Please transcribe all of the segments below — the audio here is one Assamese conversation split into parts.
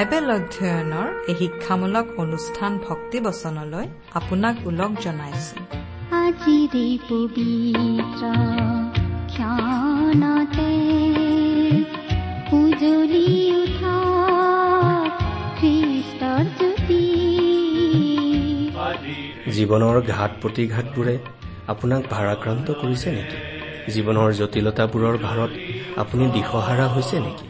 বাইবেল অধ্যয়নৰ এই শিক্ষামূলক অনুষ্ঠান ভক্তিবচনলৈ আপোনাক ওলগ জনাইছো। আজিৰে পবিত্ৰ ক্ষণতে উজলি উঠা খ্ৰীষ্টৰ জ্যোতি। জীৱনৰ ঘাট প্ৰতিঘাতবোৰে আপোনাক ভাৰাক্ৰান্ত কৰিছে নেকি? জীৱনৰ জটিলতাবোৰৰ ভাৰত আপুনি দিশহাৰা হৈছে নেকি?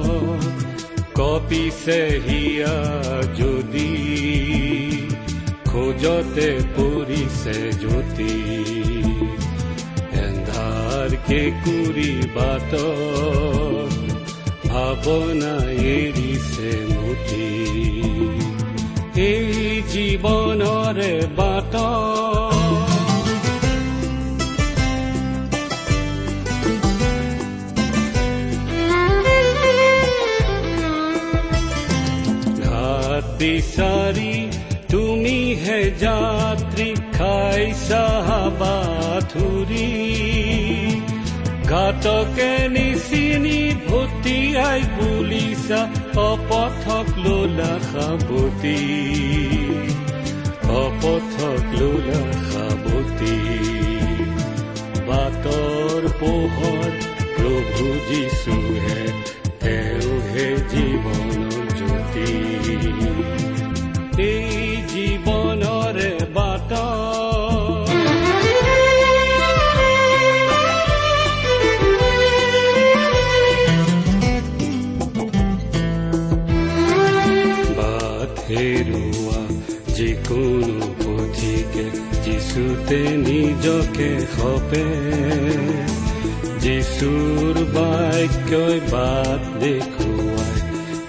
কপিছে হিয়া যদি খোজতে পৰিছে জ্যোতি। এন্ধাৰ কেঁকুৰি বাট ভাৱনা এৰিছে মুঠি এই জীৱনৰে বাট বিচাৰি তুমি হে যাত্ৰী খাইছা বাথুৰি ঘাটকে নিচিনি ভটিয়াই বুলিছা অপথক লোলা সাৱতী অপথক লোলা সাৱতী বাটৰ পোহৰ প্ৰভু যিছোহে তেওঁহে জীৱনৰ জ্যোতি যিচুতে নিজকে সপে। যিচুৰ বাক্যই বাট দেখুৱাই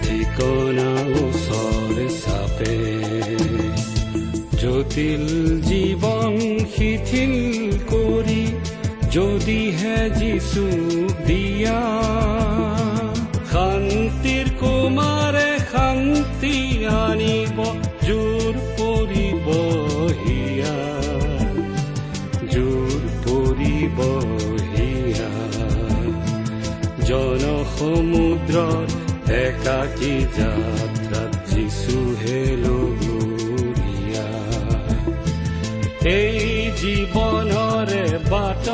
ঠিকনা ওচৰে চাপে। জটিল জীৱন শিথিল কৰি যদিহে যিচু দিয়া যাত্ৰাত যিচুহে লগৰীয়া এই জীৱনৰে বাট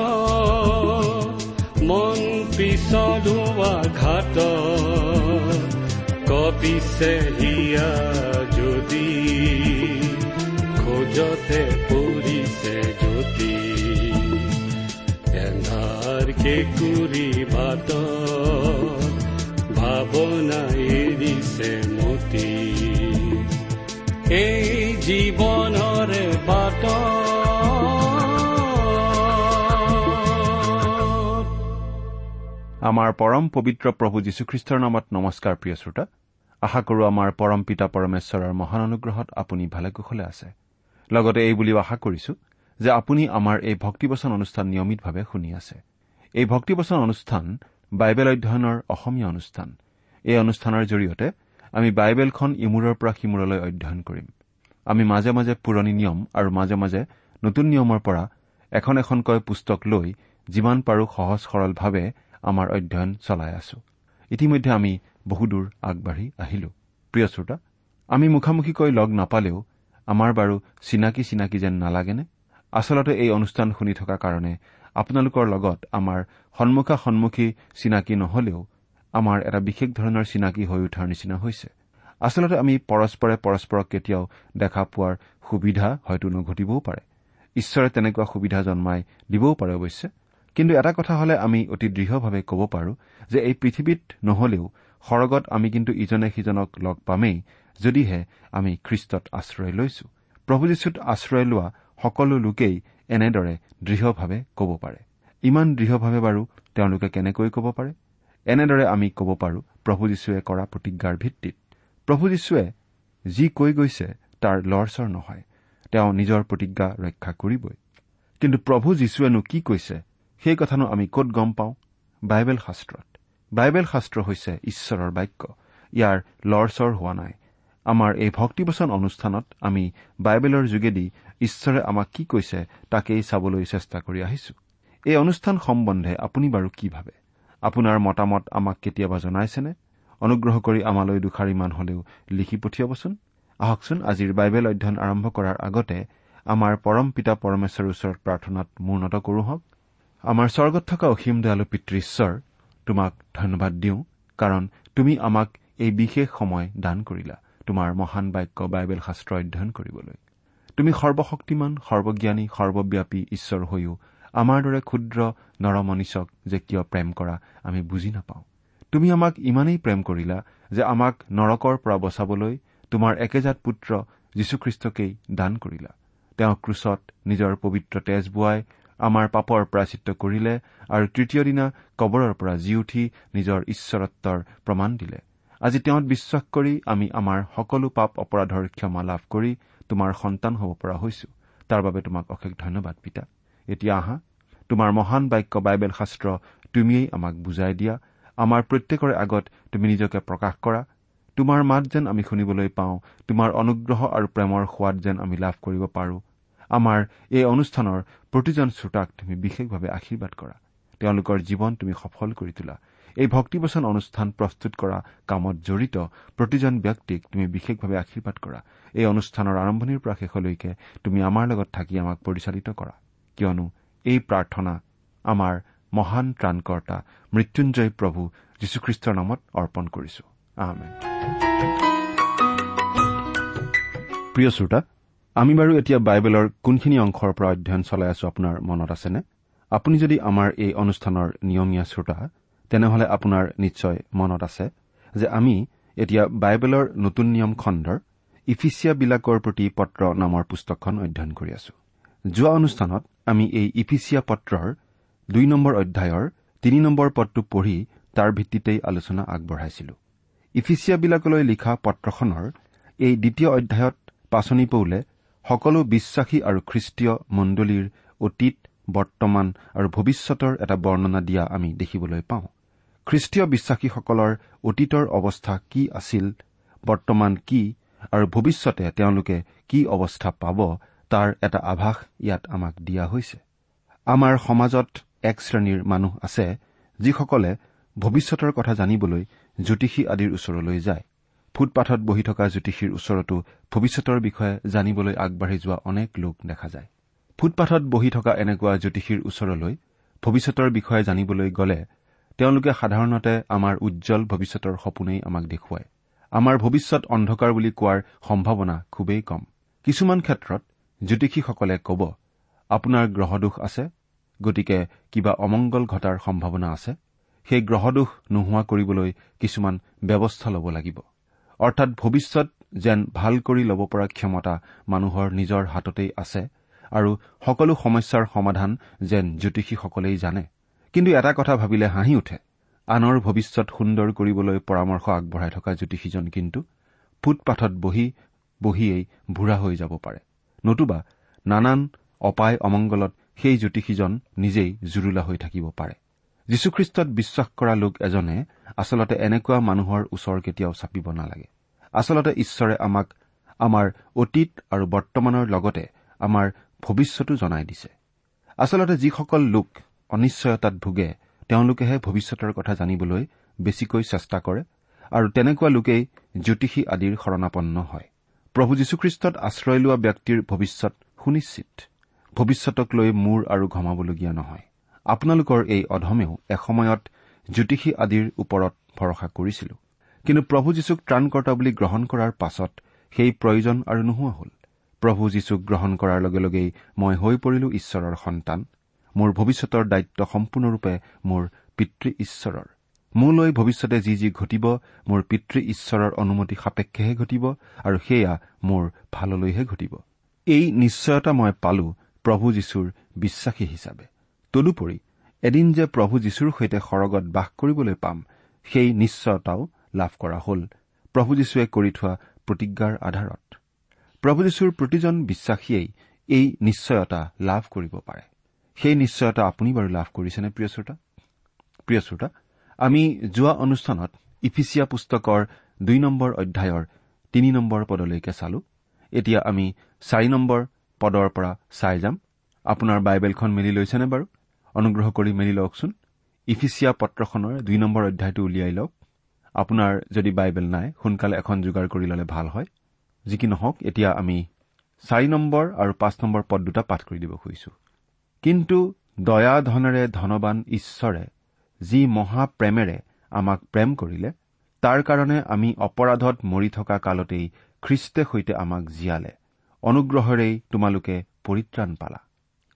মন পিছলোৱা ঘাট। কপিছে হিয়া যদি খোজতে পৰিছে জ্যোতি এন্ধাৰ কেঁকুৰি বাট ভাৱনা এৰিছে মতি। এই জীৱনৰে বাট। আমাৰ পৰম পবিত্ৰ প্ৰভু যীশুখ্ৰীষ্টৰ নামত নমস্কাৰ প্ৰিয় শ্ৰোতা। আশা কৰো আমাৰ পৰম পিতা পৰমেশ্বৰৰ মহান অনুগ্ৰহত আপুনি ভালে কুশলে আছে। লগতে এই বুলিও আশা কৰিছো যে আপুনি আমাৰ এই ভক্তিবচন অনুষ্ঠান নিয়মিতভাৱে শুনি আছে। এই ভক্তিবচন অনুষ্ঠান বাইবেল অধ্যয়নৰ অসমীয়া অনুষ্ঠান। এই অনুষ্ঠানৰ জৰিয়তে আমি বাইবেলখন ইমূৰৰ পৰা সিমূৰলৈ অধ্যয়ন কৰিম। আমি মাজে মাজে পুৰণি নিয়ম আৰু মাজে মাজে নতুন নিয়মৰ পৰা এখন এখনকৈ পুস্তক লৈ যিমান পাৰো সহজ সৰলভাৱে আমাৰ অধ্যয়ন চলাই আছো। ইতিমধ্যে আমি বহুদূৰ আগবাঢ়ি আহিলো। প্ৰিয় শ্ৰোতা আমি মুখামুখিকৈ লগ নাপালেও আমাৰ বাৰু চিনাকি চিনাকি যেন নালাগেনে? আচলতে এই অনুষ্ঠান শুনি থকা কাৰণে আপোনালোকৰ লগত আমাৰ সন্মুখা সন্মুখী চিনাকি নহলেও আমাৰ এটা বিশেষ ধৰণৰ চিনাকি হৈ উঠাৰ নিচিনা হৈছে। আচলতে আমি পৰস্পৰে পৰস্পৰক কেতিয়াও দেখা পোৱাৰ সুবিধা হয়তো নঘটিবও পাৰে। ঈশ্বৰে তেনেকুৱা সুবিধা জন্মাই দিবও পাৰে অৱশ্যে। কিন্তু এটা কথা হলে আমি অতি দৃঢ়ভাৱে ক'ব পাৰো যে এই পৃথিৱীত নহলেও সৰগত আমি কিন্তু ইজনে সিজনক লগ পামেই যদিহে আমি খ্ৰীষ্টত আশ্ৰয় লৈছো। প্ৰভু যীশুত আশ্ৰয় লোৱা সকলো লোকেই এনেদৰে দৃঢ়ভাৱে ক'ব পাৰে। ইমান দৃঢ়ভাৱে বাৰু তেওঁলোকে কেনেকৈ ক'ব পাৰে? এনেদৰে আমি ক'ব পাৰো প্ৰভু যীশুৱে কৰা প্ৰতিজ্ঞাৰ ভিত্তিত। প্ৰভু যীশুৱে যি কৈ গৈছে তাৰ লৰচৰ নহয়। তেওঁ নিজৰ প্ৰতিজ্ঞা ৰক্ষা কৰিবই। কিন্তু প্ৰভু যীশুৱেনো কি কৈছে সেই কথানো আমি ক'ত গম পাওঁ? বাইবেল শাস্ত্ৰত। বাইবেল শাস্ত্ৰ হৈছে ঈশ্বৰৰ বাক্য। ইয়াৰ লৰচৰ হোৱা নাই। আমাৰ এই ভক্তিবচন অনুষ্ঠানত আমি বাইবেলৰ যোগেদি ঈশ্বৰে আমাক কি কৈছে তাকেই চাবলৈ চেষ্টা কৰি আহিছো। এই অনুষ্ঠান সম্বন্ধে আপুনি বাৰু কি ভাবে? আপোনাৰ মতামত আমাক কেতিয়াবা জনাইছেনে? অনুগ্ৰহ কৰি আমালৈ দুষাৰিমান হলেও লিখি পঠিয়াবচোন। আহকচোন আজিৰ বাইবেল অধ্যয়ন আৰম্ভ কৰাৰ আগতে আমাৰ পৰম পিতা পৰমেশ্বৰৰ ওচৰত প্ৰাৰ্থনাত মূৰ্ণত কৰো হওক। আমাৰ স্বৰ্গত থকা অসীম দয়ালু পিতৃ ঈশ্বৰ তোমাক ধন্যবাদ দিওঁ কাৰণ তুমি আমাক এই বিশেষ সময় দান কৰিলা তোমাৰ মহান বাক্য বাইবেল শাস্ত্ৰ অধ্যয়ন কৰিবলৈ। তুমি সৰ্বশক্তিমান সৰ্বজ্ঞানী সৰ্বব্যাপী ঈশ্বৰ হৈও আমাৰ দৰে ক্ষুদ্ৰ নৰমনিচক যে কিয় প্ৰেম কৰা আমি বুজি নাপাওঁ। তুমি আমাক ইমানেই প্ৰেম কৰিলা যে আমাক নৰকৰ পৰা বচাবলৈ তোমাৰ একেজাত পুত্ৰ যীশুখ্ৰীষ্টকেই দান কৰিলা। তেওঁ ক্ৰুচত নিজৰ পবিত্ৰ তেজ বোৱাই আমাৰ পাপৰ প্ৰাচিত্য কৰিলে আৰু তৃতীয় দিনা কবৰৰ পৰা জি উঠি নিজৰ ঈশ্বৰত্বৰ প্ৰমাণ দিলে। আজি তেওঁত বিশ্বাস কৰি আমি আমাৰ সকলো পাপ অপৰাধৰ ক্ষমা লাভ কৰি তোমাৰ সন্তান হ'ব পৰা হৈছো। তাৰ বাবে তোমাক অশেষ ধন্যবাদ পিতা। এতিয়া আহা তোমাৰ মহান বাক্য বাইবেল শাস্ত্ৰ তুমিয়েই আমাক বুজাই দিয়া। আমাৰ প্ৰত্যেকৰে আগত তুমি নিজকে প্ৰকাশ কৰা। তোমাৰ মাত যেন আমি শুনিবলৈ পাওঁ তোমাৰ অনুগ্ৰহ আৰু প্ৰেমৰ সোৱাদ যেন আমি লাভ কৰিব পাৰো। আমাৰ এই অনুষ্ঠানৰ প্ৰতিজন শ্ৰোতাক তুমি বিশেষভাৱে আশীৰ্বাদ কৰা। তেওঁলোকৰ জীৱন তুমি সফল কৰি তোলা। এই ভক্তিবচন অনুষ্ঠান প্ৰস্তুত কৰা কামত জড়িত প্ৰতিজন ব্যক্তিক তুমি বিশেষভাৱে আশীৰ্বাদ কৰা। এই অনুষ্ঠানৰ আৰম্ভণিৰ পৰা শেষলৈকে তুমি আমাৰ লগত থাকি আমাক পৰিচালিত কৰা। কিয়নো এই প্ৰাৰ্থনা আমাৰ মহান ত্ৰাণকৰ্তা মৃত্যুঞ্জয় প্ৰভু যীশুখ্ৰীষ্টৰ নামত অৰ্পণ কৰিছো। প্ৰিয় শ্ৰোতা আমি বাৰু এতিয়া বাইবেলৰ কোনখিনি অংশৰ পৰা অধ্যয়ন চলাই আছো আপোনাৰ মনত আছেনে? আপুনি যদি আমাৰ এই অনুষ্ঠানৰ নিয়মীয়া শ্ৰোতা তেনেহলে আপোনাৰ নিশ্চয় মনত আছে যে আমি এতিয়া বাইবেলৰ নতুন নিয়ম খণ্ডৰ ইফিচিয়াবিলাকৰ প্ৰতি পত্ৰ নামৰ পুস্তকখন অধ্যয়ন কৰি আছো। যোৱা অনুষ্ঠানত আমি এই ইফিচিয়া পত্ৰৰ দুই নম্বৰ অধ্যায়ৰ তিনি নম্বৰ পদটো পঢ়ি তাৰ ভিত্তিতেই আলোচনা আগবঢ়াইছিলো। ইফিচিয়াবিলাকলৈ লিখা পত্ৰখনৰ এই দ্বিতীয় অধ্যায়ত পাচনি পৌলে সকলো বিশ্বাসী আৰু খ্ৰীষ্টীয় মণ্ডলীৰ অতীত বৰ্তমান আৰু ভৱিষ্যতৰ এটা বৰ্ণনা দিয়া আমি দেখিবলৈ পাওঁ। খ্ৰীষ্টীয় বিশ্বাসীসকলৰ অতীতৰ অৱস্থা কি আছিল বৰ্তমান কি আৰু ভৱিষ্যতে তেওঁলোকে কি অৱস্থা পাব তাৰ এটা আভাস ইয়াত আমাক দিয়া হৈছে। আমাৰ সমাজত এক শ্ৰেণীৰ মানুহ আছে যিসকলে ভৱিষ্যতৰ কথা জানিবলৈ জ্যোতিষী আদিৰ ওচৰলৈ যায়। ফুটপাথত বহি থকা জ্যোতিষীৰ ওচৰতো ভৱিষ্যতৰ বিষয়ে জানিবলৈ আগবাঢ়ি যোৱা অনেক লোক দেখা যায়। ফুটপাথত বহি থকা এনেকুৱা জ্যোতিষীৰ ওচৰলৈ ভৱিষ্যতৰ বিষয়ে জানিবলৈ গ'লে তেওঁলোকে সাধাৰণতে আমাৰ উজ্জ্বল ভৱিষ্যতৰ সপোনেই আমাক দেখুৱায়। আমাৰ ভৱিষ্যত অন্ধকাৰ বুলি কোৱাৰ সম্ভাৱনা খুবেই কম। কিছুমান ক্ষেত্ৰত জ্যোতিষীসকলে ক'ব আপোনাৰ গ্ৰহদোষ আছে গতিকে কিবা অমংগল ঘটাৰ সম্ভাৱনা আছে। সেই গ্ৰহদোষ নোহোৱা কৰিবলৈ কিছুমান ব্যৱস্থা ল'ব লাগিব। অৰ্থাৎ ভৱিষ্যত যেন ভাল কৰি ল'ব পৰা ক্ষমতা মানুহৰ নিজৰ হাততেই আছে আৰু সকলো সমস্যাৰ সমাধান যেন জ্যোতিষীসকলেই জানে। কিন্তু এটা কথা ভাবিলে হাঁহি উঠে। আনৰ ভৱিষ্যত সুন্দৰ কৰিবলৈ পৰামৰ্শ আগবঢ়াই থকা জ্যোতিষীজন কিন্তু ফুটপাথত বহি বহিয়েই বুঢ়া হৈ যাব পাৰে। নতুবা নানান অপায় অমংগলত সেই জ্যোতিষীজন নিজেই জুৰুলা হৈ থাকিব পাৰে। যীশুখ্ৰীষ্টত বিশ্বাস কৰা লোক এজনে আচলতে এনেকুৱা মানুহৰ ওচৰ কেতিয়াও চাপিব নালাগে। আচলতে ঈশ্বৰে আমাক আমাৰ অতীত আৰু বৰ্তমানৰ লগতে আমাৰ ভৱিষ্যতো জনাই দিছে। আচলতে যিসকল লোক অনিশ্চয়তাত ভোগে তেওঁলোকেহে ভৱিষ্যতৰ কথা জানিবলৈ বেছিকৈ চেষ্টা কৰে আৰু তেনেকুৱা লোকেই জ্যোতিষী আদিৰ শৰণাপন্ন হয়। প্ৰভু যীশুখ্ৰীষ্টত আশ্ৰয় লোৱা ব্যক্তিৰ ভৱিষ্যত সুনিশ্চিত। ভৱিষ্যতক লৈ মূৰ আৰু ঘমাবলগীয়া নহয়। আপোনালোকৰ এই অধমেও এসময়ত জ্যোতিষী আদিৰ ওপৰত ভৰসা কৰিছিলো। কিন্তু প্ৰভু যীশুক ত্ৰাণকৰ্তা বুলি গ্ৰহণ কৰাৰ পাছত সেই প্ৰয়োজন আৰু নোহোৱা হ'ল। প্ৰভু যীশুক গ্ৰহণ কৰাৰ লগে লগেই মই হৈ পৰিলো ঈশ্বৰৰ সন্তান। মোৰ ভৱিষ্যতৰ দায়িত্ব সম্পূৰ্ণৰূপে মোৰ পিতৃ ঈশ্বৰৰ। মোলৈ ভৱিষ্যতে যি যি ঘটিব মোৰ পিতৃ ঈশ্বৰৰ অনুমতি সাপেক্ষেহে ঘটিব আৰু সেয়া মোৰ ভাললৈহে ঘটিব। এই নিশ্চয়তা মই পালো প্ৰভু যীশুৰ বিশ্বাসী হিচাপে। তদুপৰি এদিন যে প্ৰভু যীশুৰ সৈতে সৰগত বাস কৰিবলৈ পাম সেই নিশ্চয়তাও লাভ কৰা হ'ল। প্ৰভু যীশুৱে কৰি থোৱা প্ৰতিজ্ঞাৰ আধাৰত। প্ৰভু যীশুৰ প্ৰতিজন বিশ্বাসীয়েই এই নিশ্চয়তা লাভ কৰিব পাৰে। সেই নিশ্চয়তা আপুনি বাৰু লাভ কৰিছেনে প্ৰিয় শ্ৰোতা আমি যোৱা অনুষ্ঠানত ইফিচিয়া পুস্তকৰ দুই নম্বৰ অধ্যায়ৰ তিনি নম্বৰ পদলৈকে চালো। এতিয়া আমি চাৰি নম্বৰ পদৰ পৰা চাই যাম। আপোনাৰ বাইবেলখন মেলি লৈছেনে বাৰু? অনুগ্ৰহ কৰি মেলি লওকচোন। ইফিচিয়া পত্ৰখনৰ দুই নম্বৰ অধ্যায়টো উলিয়াই লওক। আপোনাৰ যদি বাইবেল নাই সোনকালে এখন যোগাৰ কৰি ল'লে ভাল হয়। যি কি নহওক এতিয়া আমি চাৰি নম্বৰ আৰু পাঁচ নম্বৰ পদ দুটা পাঠ কৰি দিব খুজিছো। কিন্তু দয়া ধনেৰে ধনবান ঈশ্বৰে যি মহাপ্ৰেমেৰে আমাক প্ৰেম কৰিলে তাৰ কাৰণে আমি অপৰাধত মৰি থকা কালতেই খ্ৰীষ্টে সৈতে আমাক জীয়ালে। অনুগ্ৰহেৰেই তোমালোকে পৰিত্ৰাণ পালা।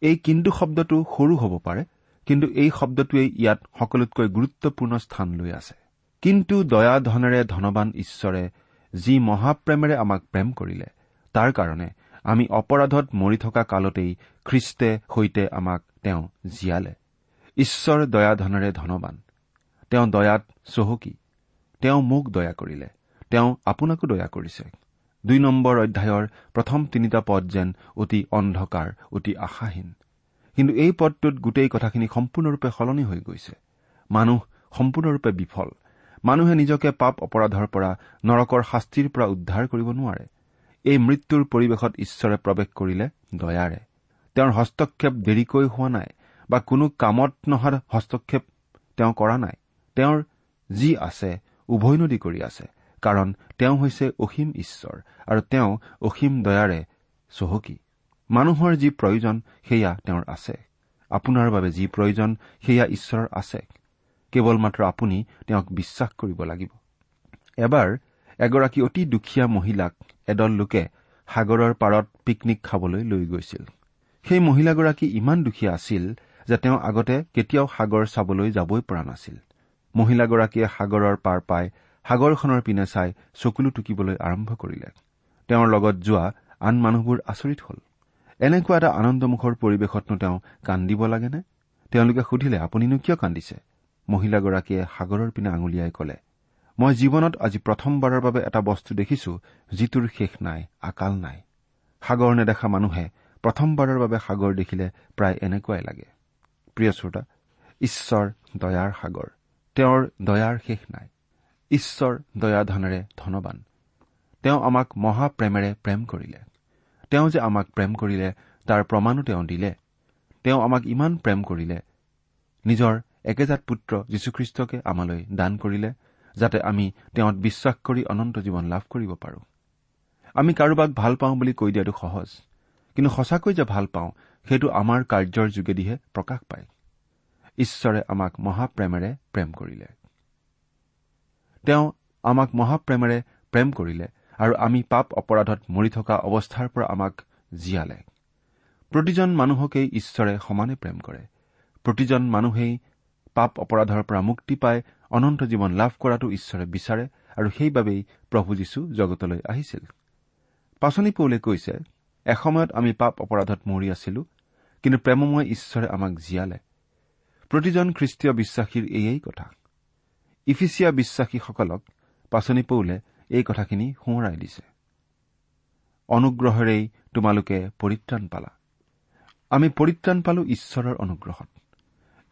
এই কিন্তু শব্দটো সৰু হ'ব পাৰে কিন্তু এই শব্দটোৱেই ইয়াত সকলোতকৈ গুৰুত্বপূৰ্ণ স্থান লৈ আছে। কিন্তু দয়া ধনেৰে ধনবান ঈশ্বৰে যি মহাপ্ৰেমেৰে আমাক প্ৰেম কৰিলে তাৰ কাৰণে আমি অপৰাধত মৰি থকা কালতেই খ্ৰীষ্টে সৈতে আমাক তেওঁ জীয়ালে। ঈশ্বৰ দয়া ধনেৰে ধনবান। তেওঁ দয়াত চহকী। তেওঁ মোক দয়া কৰিলে। তেওঁ আপোনাকো দয়া কৰিছে। দুই নম্বৰ অধ্যায়ৰ প্ৰথম তিনিটা পদ যেন অতি অন্ধকাৰ অতি আশাহীন। কিন্তু এই পদটোত গোটেই কথাখিনি সম্পূৰ্ণৰূপে সলনি হৈ গৈছে। মানুহ সম্পূৰ্ণৰূপে বিফল। মানুহে নিজকে পাপ অপৰাধৰ পৰা নৰকৰ শাস্তিৰ পৰা উদ্ধাৰ কৰিব নোৱাৰে। এই মৃত্যুৰ পৰিৱেশত ঈশ্বৰে প্ৰৱেশ কৰিলে দয়াৰে। তেওঁৰ হস্তক্ষেপ দেৰিকৈ হোৱা নাই। বা কোনো কামত নহা হস্তক্ষেপ তেওঁ কৰা নাই। তেওঁৰ যি আছে উভৈনদী কৰি আছে কাৰণ তেওঁ হৈছে অসীম ঈশ্বৰ আৰু তেওঁ অসীম দয়াৰে চহকী। মানুহৰ যি প্ৰয়োজন সেয়া তেওঁৰ আছে। আপোনাৰ বাবে যি প্ৰয়োজন সেয়া ঈশ্বৰৰ আছে। কেৱল মাত্ৰ আপুনি তেওঁক বিশ্বাস কৰিব লাগিব। এবাৰ এগৰাকী অতি দুখীয়া মহিলাক এদল লোকে সাগৰৰ পাৰত পিকনিক খাবলৈ লৈ গৈছিল। সেই মহিলাগৰাকী ইমান দুখীয়া আছিল যে তেওঁ আগতে কেতিয়াও সাগৰ চাবলৈ যাবই পৰা নাছিল। মহিলাগৰাকীয়ে সাগৰৰ পাৰ পাই সাগৰখনৰ পিনে চাই চকুলো টুকিবলৈ আৰম্ভ কৰিলে। তেওঁৰ লগত যোৱা আন মানুহবোৰ আচৰিত হল। এনেকুৱা এটা আনন্দমুখৰ পৰিৱেশতনো তেওঁ কান্দিব লাগেনে? তেওঁলোকে সুধিলে আপুনিনো কিয় কান্দিছে? মহিলাগৰাকীয়ে সাগৰৰ পিনে আঙুলিয়াই কলে মই জীৱনত আজি প্ৰথমবাৰৰ বাবে এটা বস্তু দেখিছো যিটোৰ শেষ নাই আকাল নাই। সাগৰ নেদেখা মানুহে প্ৰথমবাৰৰ বাবে সাগৰ দেখিলে প্ৰায় এনেকুৱাই লাগে। প্ৰিয় শ্ৰোতা ঈশ্বৰ দয়াৰ সাগৰ। তেওঁৰ দয়াৰ শেষ নাই। ঈশ্বৰ দয়া ধনেৰে ধনবান। তেওঁ আমাক মহাপ্ৰেমেৰে প্ৰেম কৰিলে। তেওঁ যে আমাক প্ৰেম কৰিলে তাৰ প্ৰমাণো তেওঁ দিলে। তেওঁ আমাক ইমান প্ৰেম কৰিলে। নিজৰ একেজাত পুত্ৰ যীশুখ্ৰীষ্টকে আমালৈ দান কৰিলে যাতে আমি তেওঁত বিশ্বাস কৰি অনন্ত জীৱন লাভ কৰিব পাৰো। আমি কাৰোবাক ভাল পাওঁ বুলি কৈ দিয়াটো সহজ। কিন্তু সঁচাকৈ যে ভাল পাওঁ সেইটো আমাৰ কাৰ্যৰ যোগেদিহে প্ৰকাশ পায়। ঈশ্বৰে আমাক মহাপ্ৰেমেৰে প্ৰেম কৰিলে। তেওঁ আমাক মহাপ্ৰেমেৰে প্ৰেম কৰিলে আৰু আমি পাপ অপৰাধত মৰি থকা অৱস্থাৰ পৰা আমাক জীয়ালে। প্ৰতিজন মানুহকেই ঈশ্বৰে সমানে প্ৰেম কৰে। প্ৰতিজন মানুহেই পাপ অপৰাধৰ পৰা মুক্তি পাই অনন্ত জীৱন লাভ কৰাটো ঈশ্বৰে বিচাৰে আৰু সেইবাবেই প্ৰভু যীশু জগতলৈ আহিছিল। পাচনি পৌলে কৈছে এসময়ত আমি পাপ অপৰাধত মৰি আছিলো। কিন্তু প্ৰেমময় ঈশ্বৰে আমাক জীয়ালে। প্ৰতিজন খ্ৰীষ্টীয় বিশ্বাসীৰ এয়েই কথা। ইফিচিয়া বিশ্বাসীসকলক পাচনি পৌলে এই কথাখিনি সোঁৱৰাই দিছে। অনুগ্ৰহেৰেই তোমালোকে পৰিত্ৰাণ পালা। আমি পৰিত্ৰাণ পালো ঈশ্বৰৰ অনুগ্ৰহত।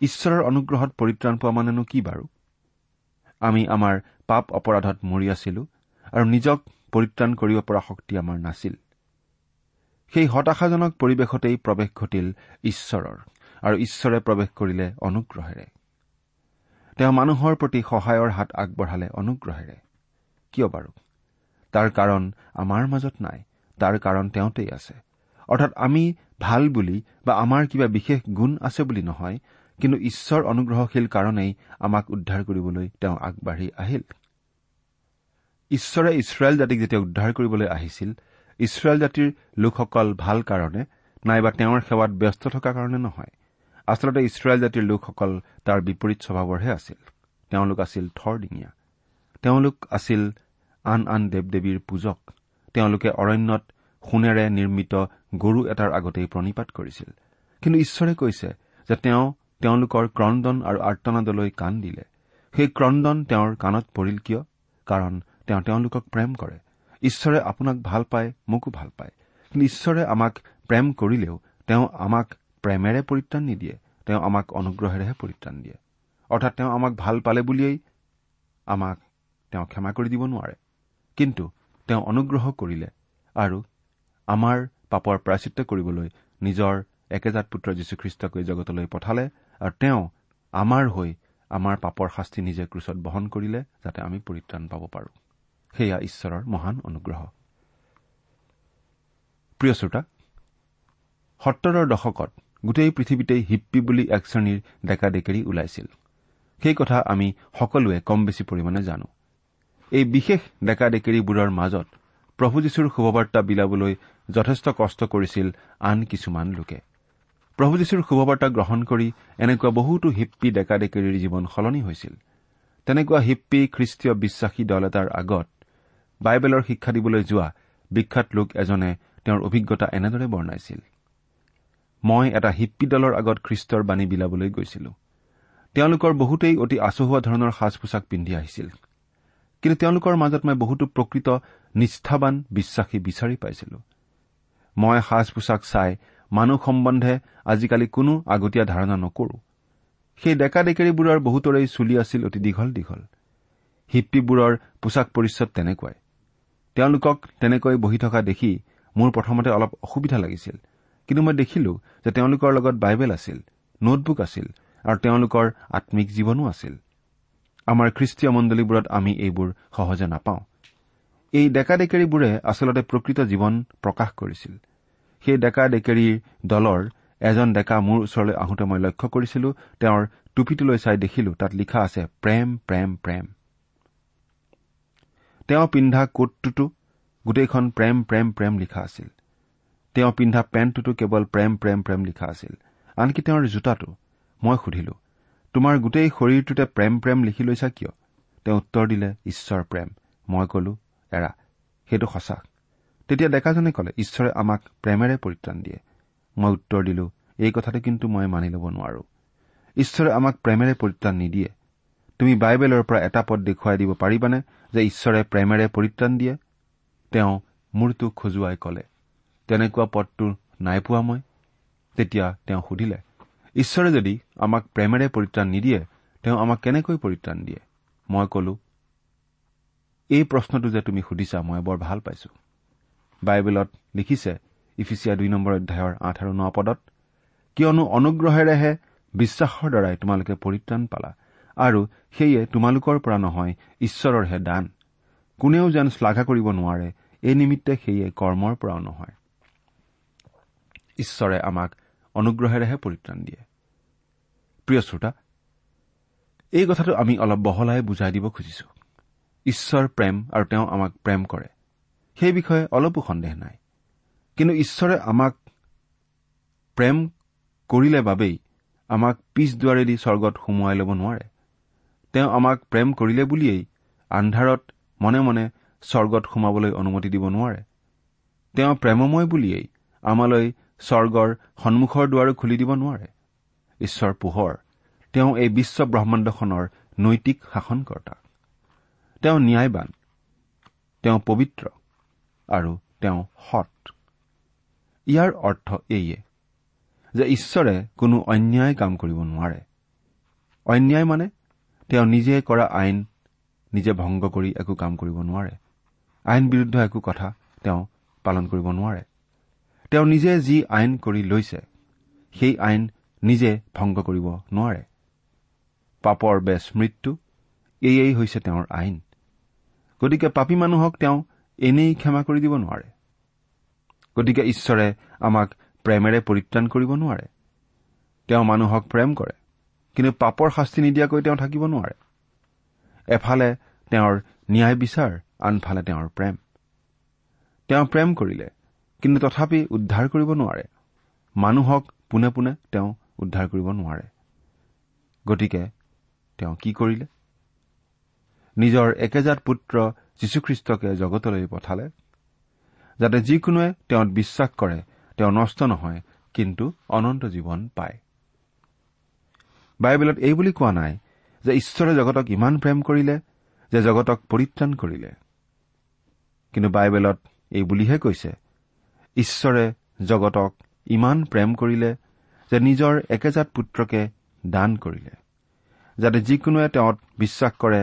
ঈশ্বৰৰ অনুগ্ৰহত পৰিত্ৰাণ পোৱা মানেনো কি বাৰু? আমি আমাৰ পাপ অপৰাধত মৰি আছিলো আৰু নিজক পৰিত্ৰাণ কৰিব পৰা শক্তি আমাৰ নাছিল। সেই হতাশাজনক পৰিৱেশতেই প্ৰৱেশ ঘটিল ঈশ্বৰৰ আৰু ঈশ্বৰে প্ৰৱেশ কৰিলে অনুগ্ৰহেৰে। তেওঁ মানুহৰ প্ৰতি সহায়ৰ হাত আগবঢ়ালে অনুগ্ৰহেৰে। কিয় বাৰু? তাৰ কাৰণ আমাৰ মাজত নাই তাৰ কাৰণ তেওঁতেই আছে। অৰ্থাৎ আমি ভাল বুলি বা আমাৰ কিবা বিশেষ গুণ আছে বুলি নহয় কিন্তু ঈশ্বৰ অনুগ্ৰহশীল কাৰণেই আমাক উদ্ধাৰ কৰিবলৈ তেওঁ আগবাঢ়ি আহিল। ঈশ্বৰে ইছৰাইল জাতিক যেতিয়া উদ্ধাৰ কৰিবলৈ আহিছিল ইছৰাইল জাতিৰ লোকসকল ভাল কাৰণে নাইবা তেওঁৰ সেৱাত ব্যস্ত থকা কাৰণে নহয়। আচলতে ইছৰাইল জাতিৰ লোকসকল তাৰ বিপৰীত স্বভাৱৰহে আছিল। তেওঁলোক আছিল থৰডিঙীয়া। তেওঁলোক আছিল আন আন দেৱ দেৱীৰ পূজক। তেওঁলোকে অৰণ্যত সোণেৰে নিৰ্মিত গৰু এটাৰ আগতেই প্ৰণিপাত কৰিছিল। কিন্তু ঈশ্বৰে কৈছে যে তেওঁ তেওঁলোকৰ ক্ৰদন আৰু আৰ্তনাদলৈ কাণ দিলে। সেই ক্ৰদন তেওঁৰ কাণত পৰিল কিয়? কাৰণ তেওঁ তেওঁলোকক প্ৰেম কৰে। ঈশ্বৰে আপোনাক ভাল পায় মোকো ভাল পায়। কিন্তু ঈশ্বৰে আমাক প্ৰেম কৰিলেও তেওঁ আমাক প্ৰেমেৰে পৰিত্ৰাণ নিদিয়ে তেওঁ আমাক অনুগ্ৰহেৰেহে পৰিত্ৰাণ দিয়ে। অৰ্থাৎ তেওঁ আমাক ভাল পালে বুলিয়েই আমাক তেওঁ ক্ষমা কৰি দিব নোৱাৰে। কিন্তু তেওঁ অনুগ্ৰহ কৰিলে আৰু আমাৰ পাপৰ প্ৰাচিত্য কৰিবলৈ নিজৰ একেজাত পুত্ৰ যীশুখ্ৰীষ্টক জগতলৈ পঠালে আৰু তেওঁ আমাৰ হৈ আমাৰ পাপৰ শাস্তি নিজে ক্ৰুচত বহন কৰিলে যাতে আমি পৰিত্ৰাণ পাব পাৰোঁ। সেয়া ঈশ্বৰৰ মহান অনুগ্ৰহ। প্ৰিয় শ্ৰোতা সত্তৰৰ দশকত গোটেই পৃথিৱীতেই হিপ্পী বুলি এক শ্ৰেণীৰ ডেকা ডেকেৰী ওলাইছিল। সেই কথা আমি সকলোৱে কম বেছি পৰিমাণে জানো। এই বিশেষ ডেকা ডেকেৰীবোৰৰ মাজত প্ৰভু যীশুৰ শুভবাৰ্তা বিলাবলৈ যথেষ্ট কষ্ট কৰিছিল আন কিছুমান লোকে। প্ৰভু যীশুৰ শুভবাৰ্তা গ্ৰহণ কৰি এনেকুৱা বহুতো হিপ্পী ডেকা ডেকেৰীৰ জীৱন সলনি হৈছিল। তেনেকুৱা হিপ্পী খ্ৰীষ্টীয় বিশ্বাসী দল এটাৰ আগত বাইবেলৰ শিক্ষা দিবলৈ যোৱা বিখ্যাত লোক এজনে তেওঁৰ অভিজ্ঞতা এনেদৰে বৰ্ণাইছিল। মই এটা হিপ্পী দলৰ আগত খ্ৰীষ্টৰ বাণী বিলাবলৈ গৈছিলো। তেওঁলোকৰ বহুতেই অতি আচহুৱা ধৰণৰ সাজ পোছাক পিন্ধি আহিছিল। কিন্তু তেওঁলোকৰ মাজত মই বহুতো প্ৰকৃত নিষ্ঠাবান বিশ্বাসী বিচাৰি পাইছিলো। মই সাজ পোছাক চাই মানুহ সম্বন্ধে আজিকালি কোনো আগতীয়া ধাৰণা নকৰো। সেই ডেকা ডেকেৰীবোৰৰ বহুতৰেই চুলি আছিল অতি দীঘল দীঘল হিপ্পীবোৰৰ পোছাক পৰিচ্ছদ তেনেকুৱাই। তেওঁলোকক তেনেকৈ বহি থকা দেখি মোৰ প্ৰথমতে অলপ অসুবিধা লাগিছিল। কিন্তু মই দেখিলো যে তেওঁলোকৰ লগত বাইবেল আছিল নোটবুক আছিল আৰু তেওঁলোকৰ আম্মিক জীৱনো আছিল। আমাৰ খ্ৰীষ্টীয় মণ্ডলীবোৰত আমি এইবোৰ সহজে নাপাওঁ। এই ডেকা ডেকেৰীবোৰে আচলতে প্ৰকৃত জীৱন প্ৰকাশ কৰিছিল। সেই ডেকা ডেকেৰীৰ দলৰ এজন ডেকা মোৰ ওচৰলৈ আহোঁতে মই লক্ষ্য কৰিছিলো তেওঁৰ টুপিটোলৈ চাই দেখিলো তাত লিখা আছে প্ৰেম প্ৰেম প্ৰেম। তেওঁ পিন্ধা কোটটোতো গোটেইখন প্ৰেম প্ৰেম প্ৰেম লিখা আছিল। তেওঁ পিন্ধা পেণ্টটোতো কেৱল প্ৰেম প্ৰেম প্ৰেম লিখা আছিল। আনকি তেওঁৰ জোতাটো মই সুধিলো তোমাৰ গোটেই শৰীৰটোতে প্ৰেম প্ৰেম লিখি লৈছা কিয়? তেওঁ উত্তৰ দিলে ঈশ্বৰ প্ৰেম। মই কলো এৰা সেইটো সঁচা। তেতিয়া ডেকাজনে কলে ঈশ্বৰে আমাক প্ৰেমেৰে পৰিত্ৰাণ দিয়ে। মই উত্তৰ দিলো এই কথাটো কিন্তু মই মানি ল'ব নোৱাৰো। ঈশ্বৰে আমাক প্ৰেমেৰে পৰিত্ৰাণ নিদিয়ে। তুমি বাইবেলৰ পৰা এটা পদ দেখুৱাই দিব পাৰিবানে যে ঈশ্বৰে প্ৰেমেৰে পৰিত্ৰাণ দিয়ে? তেওঁ মূৰটো খজুৱাই কলে তেনেকুৱা পদটো নাই পোৱা মই। তেতিয়া তেওঁ সুধিলে ঈশ্বৰে যদি আমাক প্ৰেমেৰে পৰিত্ৰাণ নিদিয়ে তেওঁ আমাক কেনেকৈ পৰিত্ৰাণ দিয়ে? মই কলো এই প্ৰশ্নটো যে তুমি সুধিছা মই বৰ ভাল পাইছো। বাইবেলত লিখিছে ইফিচিয়া দুই নম্বৰ অধ্যায়ৰ আঠ আৰু ন পদত কিয়নো অনুগ্ৰহেৰেহে বিশ্বাসৰ দ্বাৰাই তোমালোকে পৰিত্ৰাণ পালা। আৰু সেয়ে তোমালোকৰ পৰা নহয় ঈশ্বৰৰহে দান। কোনেও যেন শ্লাঘা কৰিব নোৱাৰে এই নিমিত্তে সেয়ে কৰ্মৰ পৰাও নহয়। ঈশ্বৰে আমাক অনুগ্ৰহেৰেহে পৰিত্ৰাণ দিয়ে। প্ৰিয় শ্ৰোতা এই কথাটো আমি অলপ বহলাই বুজাই দিব খুজিছো। ঈশ্বৰ প্ৰেম আৰু তেওঁ আমাক প্ৰেম কৰে। সেই বিষয়ে অলপো সন্দেহ নাই। কিন্তু ঈশ্বৰে আমাক প্ৰেম কৰিলে বাবেই আমাক পিছ দুৱাৰেদি স্বৰ্গত সুমুৱাই ল'ব নোৱাৰে। তেওঁ আমাক প্ৰেম কৰিলে বুলিয়েই আন্ধাৰত মনে মনে স্বৰ্গত সোমাবলৈ অনুমতি দিব নোৱাৰে। তেওঁ প্ৰেমময় বুলিয়েই আমালৈ স্বৰ্গৰ সন্মুখৰ দুৱাৰো খুলি দিব নোৱাৰে। ঈশ্বৰ পোহৰ তেওঁ এই বিশ্ব ব্ৰহ্মাণ্ডখনৰ নৈতিক শাসনকৰ্তা। তেওঁ ন্যায়বান তেওঁ পবিত্ৰ আৰু তেওঁ সৎ। ইয়াৰ অৰ্থ এইয়ে যে ঈশ্বৰে কোনো অন্যায় কাম কৰিব নোৱাৰে। অন্যায় মানে তেওঁ নিজে কৰা আইন নিজে ভংগ কৰি একো কাম কৰিব নোৱাৰে। আইন বিৰুদ্ধ একো কথা তেওঁ পালন কৰিব নোৱাৰে। তেওঁ নিজে যি আইন কৰি লৈছে সেই আইন নিজে ভংগ কৰিব নোৱাৰে। পাপৰ বেচ মৃত্যু এয়েই হৈছে তেওঁৰ আইন। গতিকে পাপী মানুহক তেওঁ এনেই ক্ষমা কৰি দিব নোৱাৰে। গতিকে ঈশ্বৰে আমাক প্ৰেমেৰে পৰিত্ৰাণ কৰিব নোৱাৰে। তেওঁ মানুহক প্ৰেম কৰে। কিন্তু পাপৰ শাস্তি নিদিয়াকৈ তেওঁ থাকিব নোৱাৰে। এফালে তেওঁৰ ন্যায় বিচাৰ আনফালে তেওঁৰ প্ৰেম। তেওঁ প্ৰেম কৰিলে কিন্তু তথাপি উদ্ধাৰ কৰিব নোৱাৰে। মানুহক পোনে পোনে তেওঁ উদ্ধাৰ কৰিব নোৱাৰে। গতিকে তেওঁ কি কৰিলে? নিজৰ একেজাত পুত্ৰ যীশুখ্ৰীষ্টকে জগতলৈ পঠালে যাতে যিকোনোৱে তেওঁত বিশ্বাস কৰে তেওঁ নষ্ট নহয় কিন্তু অনন্ত জীৱন পায়। বাইবেলত এই বুলি কোৱা নাই যে ঈশ্বৰে জগতক ইমান প্ৰেম কৰিলে যে জগতক পৰিত্ৰাণ কৰিলে। কিন্তু বাইবেলত এই বুলিহে কৈছে ঈশ্বৰে জগতক ইমান প্ৰেম কৰিলে যে নিজৰ একেজাত পুত্ৰকে দান কৰিলে যাতে যিকোনোৱে তেওঁত বিশ্বাস কৰে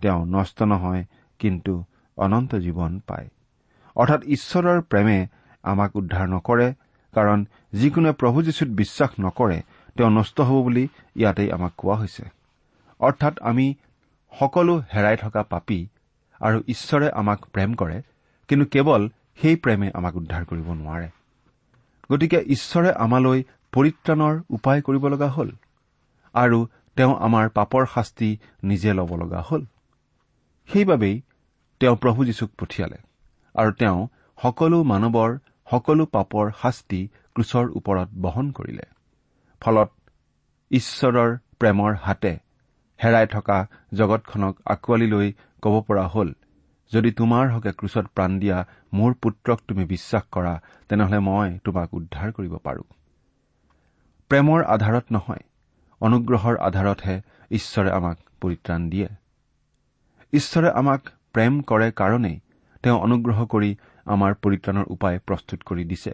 তেওঁ নষ্ট নহয় কিন্তু অনন্ত জীৱন পায়। অৰ্থাৎ ঈশ্বৰৰ প্ৰেমে আমাক উদ্ধাৰ নকৰে কাৰণ যিকোনোৱে প্ৰভু যীশুত বিশ্বাস নকৰে তেওঁ নষ্ট হ'ব বুলি ইয়াতেই আমাক কোৱা হৈছে। অৰ্থাৎ আমি সকলো হেৰাই থকা পাপী আৰু ঈশ্বৰে আমাক প্ৰেম কৰে কিন্তু কেৱল সেই প্ৰেমে আমাক উদ্ধাৰ কৰিব নোৱাৰে। গতিকে ঈশ্বৰে আমালৈ পৰিত্ৰাণৰ উপায় কৰিব লগা হ'ল আৰু তেওঁ আমাৰ পাপৰ শাস্তি নিজে ল'ব লগা হ'ল। সেইবাবেই তেওঁ প্ৰভু যীশুক পঠিয়ালে আৰু তেওঁ সকলো মানৱৰ সকলো পাপৰ শাস্তি ক্ৰুচৰ ওপৰত বহন কৰিলে। ফলত ঈশ্বৰৰ প্ৰেমৰ হাতে হেৰাই থকা জগতখনক আঁকোৱালি লৈ ক'ব পৰা হ'ল। যদি তোমাৰ হকে ক্ৰুচত প্ৰাণ দিয়া মোৰ পুত্ৰক তুমি বিশ্বাস কৰা তেনেহলে মই তোমাক উদ্ধাৰ কৰিব পাৰো। প্ৰেমৰ আধাৰত নহয় অনুগ্ৰহৰ আধাৰতহে ঈশ্বৰে আমাক পৰিত্ৰাণ দিয়ে। ঈশ্বৰে আমাক প্ৰেম কৰে কাৰণেই তেওঁ অনুগ্ৰহ কৰি আমাৰ পৰিত্ৰাণৰ উপায় প্ৰস্তুত কৰি দিছে।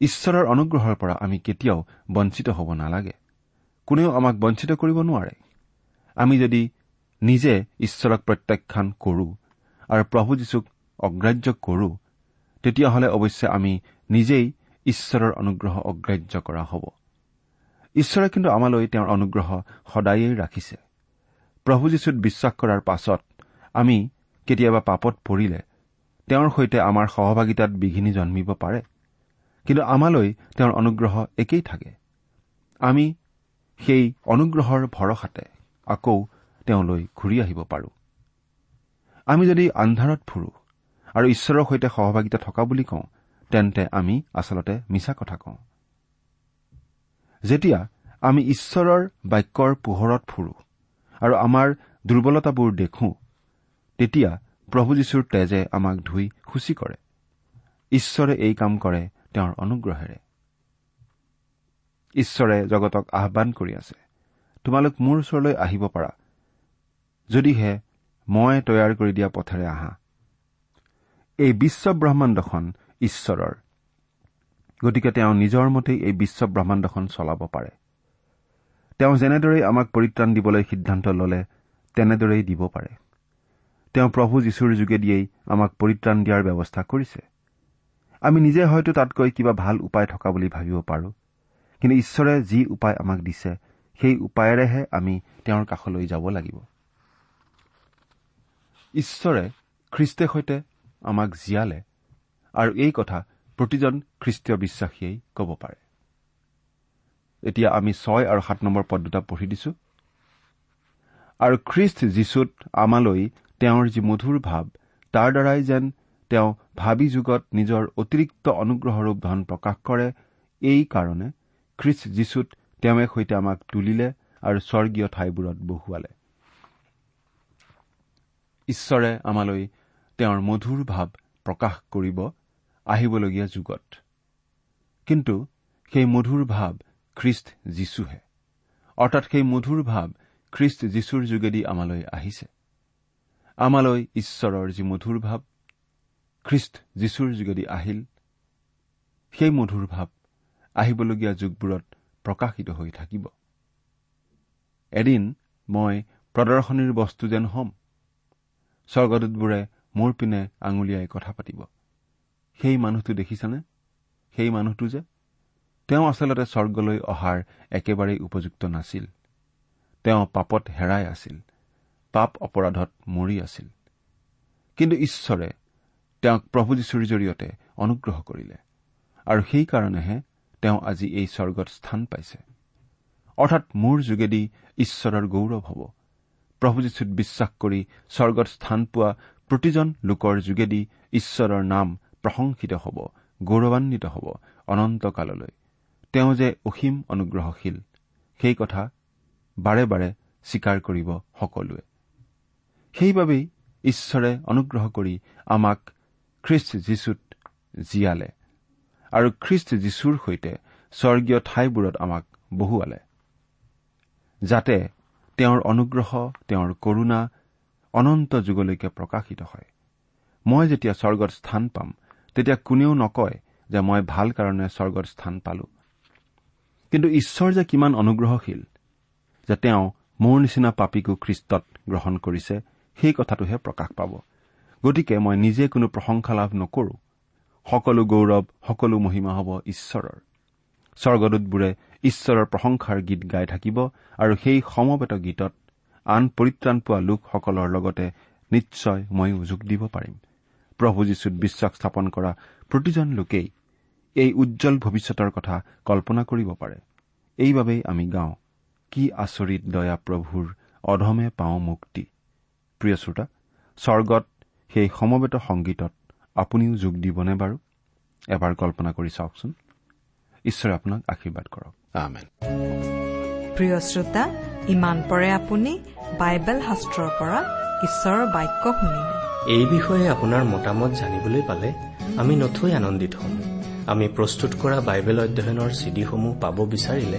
ঈশ্বৰৰ অনুগ্ৰহৰ পৰা আমি কেতিয়াও বঞ্চিত হ'ব নালাগে। কোনেও আমাক বঞ্চিত কৰিব নোৱাৰে। আমি যদি নিজে ঈশ্বৰক প্ৰত্যাখ্যান কৰো আৰু প্ৰভু যীশুক অগ্ৰাহ্য কৰো তেতিয়াহ'লে অৱশ্যে আমি নিজেই ঈশ্বৰৰ অনুগ্ৰহ অগ্ৰাহ্য কৰা হ'ব। ঈশ্বৰে কিন্তু আমালৈ তেওঁৰ অনুগ্ৰহ সদায়েই ৰাখিছে। প্ৰভু যীশুত বিশ্বাস কৰাৰ পাছত আমি কেতিয়াবা পাপত পৰিলে তেওঁৰ সৈতে আমাৰ সহভাগিতাত বিঘিনি জন্মিব পাৰে। কিন্তু আমালৈ তেওঁৰ অনুগ্ৰহ একেই থাকে। আমি সেই অনুগ্ৰহৰ ভৰসাতে আকৌ তেওঁলৈ ঘূৰি আহিব পাৰো। আমি যদি আন্ধাৰত ফুৰো আৰু ঈশ্বৰৰ সৈতে সহভাগিতা থকা বুলি কওঁ তেন্তে আমি আচলতে মিছা কথা কওঁ। যেতিয়া আমি ঈশ্বৰৰ বাক্যৰ পোহৰত ফুৰো আৰু আমাৰ দুৰ্বলতাবোৰ দেখো তেতিয়া প্ৰভু যীশুৰ তেজে আমাক ধুই সূচী কৰে। ঈশ্বৰে এই কাম কৰে তেওঁৰ অনুগ্ৰহেৰে। ঈশ্বৰে জগতক আহান কৰি আছে তোমালোক মোৰ ওচৰলৈ আহিব পাৰা যদিহে মই তৈয়াৰ কৰি দিয়া পথেৰে আহা। এই বিশ্ব ব্ৰহ্মাণ্ডখন ঈশ্বৰৰ গতিকে তেওঁ নিজৰ মতেই এই বিশ্ব ব্ৰহ্মাণ্ডখন চলাব পাৰে। তেওঁ যেনেদৰেই আমাক পৰিত্ৰাণ দিবলৈ সিদ্ধান্ত ললে তেনেদৰেই দিব পাৰে। তেওঁ প্ৰভু যীশুৰ যোগেদিয়েই আমাক পৰিত্ৰাণ দিয়াৰ ব্যৱস্থা কৰিছে। আমি নিজে হয়তো তাতকৈ কিবা ভাল উপায় থকা বুলি ভাবিব পাৰো। কিন্তু ঈশ্বৰে যি উপায় আমাক দিছে সেই উপায়েৰেহে আমি তেওঁৰ কাষলৈ যাব লাগিব। ঈশ্বৰে খ্ৰীষ্টে সৈতে আমাক জীয়ালে আৰু এই কথা প্ৰতিজন খ্ৰীষ্টীয় বিশ্বাসীয়েই ক'ব পাৰে। এতিয়া আমি ছয় আৰু সাত নম্বৰ পদ দুটা পঢ়ি দিছো। আৰু খ্ৰীষ্ট যীশুত আমালৈ তেওঁৰ যি মধুৰ ভাৱ তাৰ দ্বাৰাই যেন তেওঁ ভাবি যুগত নিজৰ অতিৰিক্ত অনুগ্ৰহৰূপ ধন প্ৰকাশ কৰে। এই কাৰণে খ্ৰীষ্ট যীশুত তেওঁৱে সৈতে আমাক তুলিলে আৰু স্বৰ্গীয় ঠাইবোৰত বহুৱালে। ঈশ্বৰে আমালৈ তেওঁৰ মধুৰ ভাৱ প্ৰকাশ কৰিব আহিবলগীয়া যুগত। কিন্তু সেই মধুৰ ভাৱ খ্ৰীষ্ট যীশুহে। অৰ্থাৎ সেই মধুৰ ভাৱ খ্ৰীষ্ট যীশুৰ যোগেদি আমালৈ আহিছে। আমালৈ ঈশ্বৰৰ যি মধুৰ ভাৱ খ্ৰীষ্ট যীশুৰ যোগেদি আহিল সেই মধুৰ ভাৱ আহিবলগীয়া যুগবোৰত প্ৰকাশিত হৈ থাকিব। এদিন মই প্ৰদৰ্শনীৰ বস্তু যেন হ'ম স্বৰ্গদূতবোৰে মোৰ পিনে আঙুলিয়াই কথা পাতিব। সেই মানুহটো দেখিছানে? সেই মানুহটো যে তেওঁ আচলতে স্বৰ্গলৈ অহাৰ একেবাৰেই উপযুক্ত নাছিল। তেওঁ পাপত হেৰাই আছিল পাপ অপৰাধত মৰি আছিল। কিন্তু ঈশ্বৰে তেওঁক প্ৰভু যীশুৰ জৰিয়তে অনুগ্ৰহ কৰিলে। আৰু সেইকাৰণেহে তেওঁ আজি এই স্বৰ্গত স্থান পাইছে। অৰ্থাৎ মোৰ যোগেদি ঈশ্বৰৰ গৌৰৱ হ'ব। প্ৰভু যীশুত বিশ্বাস কৰি স্বৰ্গত স্থান পোৱা প্ৰতিজন লোকৰ যোগেদি ঈশ্বৰৰ নাম প্ৰশংসিত হ'ব গৌৰৱান্বিত হ'ব অনন্তকাললৈ। তেওঁ যে অসীম অনুগ্ৰহশীল সেই কথা বাৰে বাৰে স্বীকাৰ কৰিব সকলোৱে। সেইবাবেই ঈশ্বৰে অনুগ্ৰহ কৰি আমাক খ্ৰীষ্ট যীশুত জীয়ালে আৰু খ্ৰীষ্ট যীশুৰ সৈতে স্বৰ্গীয় ঠাইবোৰত আমাক বহুৱালে যাতে তেওঁৰ অনুগ্ৰহ তেওঁৰ কৰুণা অনন্ত যুগলৈকে প্ৰকাশিত হয়। মই যেতিয়া স্বৰ্গত স্থান পাম তেতিয়া কোনেও নকয় যে মই ভাল কাৰণে স্বৰ্গত স্থান পালো। কিন্তু ঈশ্বৰ যে কিমান অনুগ্ৰহশীল যে তেওঁ মোৰ নিচিনা পাপীকো খ্ৰীষ্টত গ্ৰহণ কৰিছে সেই কথাটোহে প্ৰকাশ পাব। গতিকে মই নিজে কোনো প্ৰশংসা লাভ নকৰো। সকলো গৌৰৱ সকলো মহিমা হ'ব ঈশ্বৰৰ। স্বৰ্গদূতবোৰে ঈশ্বৰৰ প্ৰশংসাৰ গীত গাই থাকিব আৰু সেই সমবেত গীতত আন পৰিত্ৰাণ পোৱা লোকসকলৰ লগতে নিশ্চয় ময়ো যোগ দিব পাৰিম। প্ৰভু যীশুত বিশ্বাস স্থাপন কৰা প্ৰতিজন লোকেই এই উজ্জ্বল ভৱিষ্যতৰ কথা কল্পনা কৰিব পাৰে। এইবাবেই আমি গাওঁ কি আচৰিত দয়া প্ৰভুৰ অধমে পাওঁ মুক্তি। প্ৰিয় শ্ৰোতা স্বৰ্গত সেই সমবেত সংগীতত আপুনিও যোগ দিবনে বাৰু? এবাৰ কল্পনা কৰি চাওকচোন। ঈশ্বৰে আপোনাক আশীৰ্বাদ কৰক। প্ৰিয় শ্ৰোতা ইমান পৰে আপুনি বাইবেল শাস্ত্ৰৰ পৰা ঈশ্বৰৰ বাক্য শুনিলে। এই বিষয়ে আপোনাৰ মতামত জানিবলৈ পালে আমি নথৈ আনন্দিত হ'ম। আমি প্ৰস্তুত কৰা বাইবেল অধ্যয়নৰ চিডিসমূহ পাব বিচাৰিলে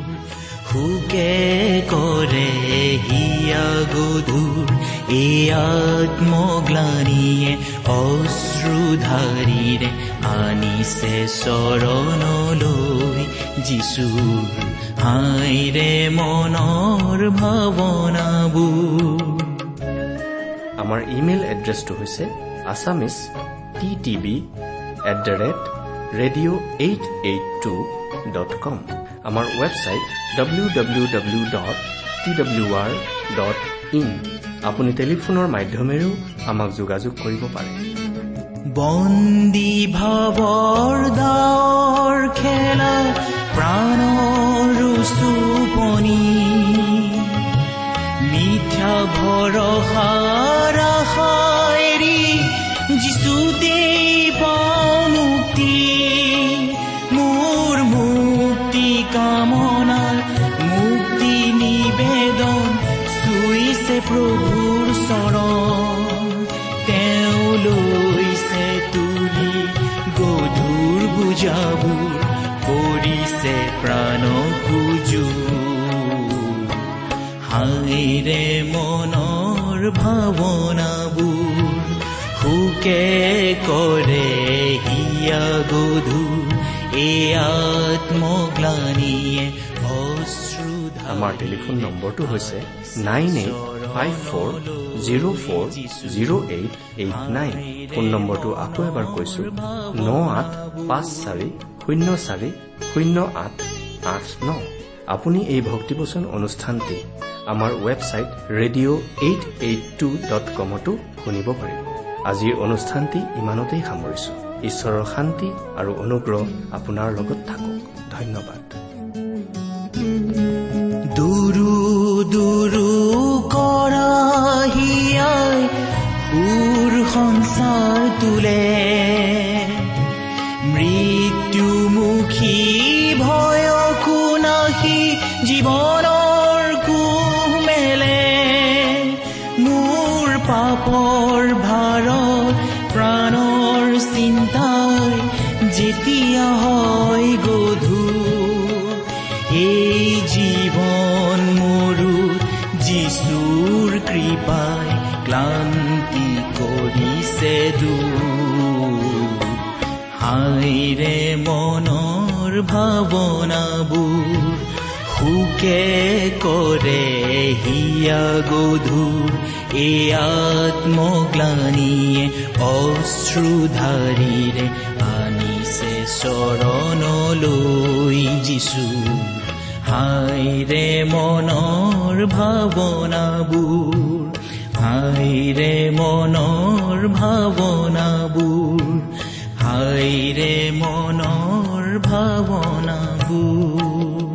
সুকে কৰে হিয়া গধুৰ এই আত্মগ্লানিয়ে অশ্ৰুধাৰীৰে আনিছে চৰণলৈ। যিচুৰ হাইৰে মনৰ ভাৱনাবোৰ। আমাৰ ইমেইল এড্ৰেছটো হৈছে Assamese T TV at the rate radio' eight eight two dot com আমাৰ website W W W dot T W R dot in আপুনি টেলিফোনৰ মাধ্যমেৰেও আমাক যোগাযোগ কৰিব পাৰে বন্দী ভাৱৰ দাৰ খেলা প্ৰাণৰ চুপনি মিথ্যা ভৰসাৰ ভাৱনাবোৰ সুকে কৰে হিয়া গধু এই আত্মগ্লানিয়ে আমাৰ টেলিফোন নম্বৰটো হৈছে nine eight five four zero' four zero' eight eight nine phone নম্বৰটো আকৌ এবাৰ কৈছো ন আঠ পাঁচ চাৰি শূন্য চাৰি শূন্য আঠ আঠ ন আপুনি এই ভক্তিবচন অনুষ্ঠানটি আমাৰ website radio' eight eight two dot কমতো শুনিব পাৰিব আজিৰ অনুষ্ঠানটি ইমানতেই সামৰিছো। ঈশ্বৰৰ শান্তি আৰু অনুগ্ৰহ আপোনাৰ লগত থাকক। ধন্যবাদ। দুৰু দুৰু সুৰ সংসাৰ তোলে। মৃত্যুমুখী ভয়কো নাহি জীৱনৰ পাপৰ ভাৰত প্ৰাণৰ চিন্তাই যেতিয়া হয় গধুৰ এই জীৱন মৰু যিচুৰ কৃপাই ক্লান্তি কৰিছে দূৰ মনৰ ভাৱনাবোৰ সুকে কৰে হিয়া গধুৰ এই আত্মগ্লানিয়ে অশ্ৰুধাৰীৰে আনিছে চৰণলৈ যিচু। হাইৰে মনৰ ভাৱনাবোৰ হাইৰে মনৰ ভাৱনাবোৰ হাইৰে মনৰ ভাৱনাবোৰ।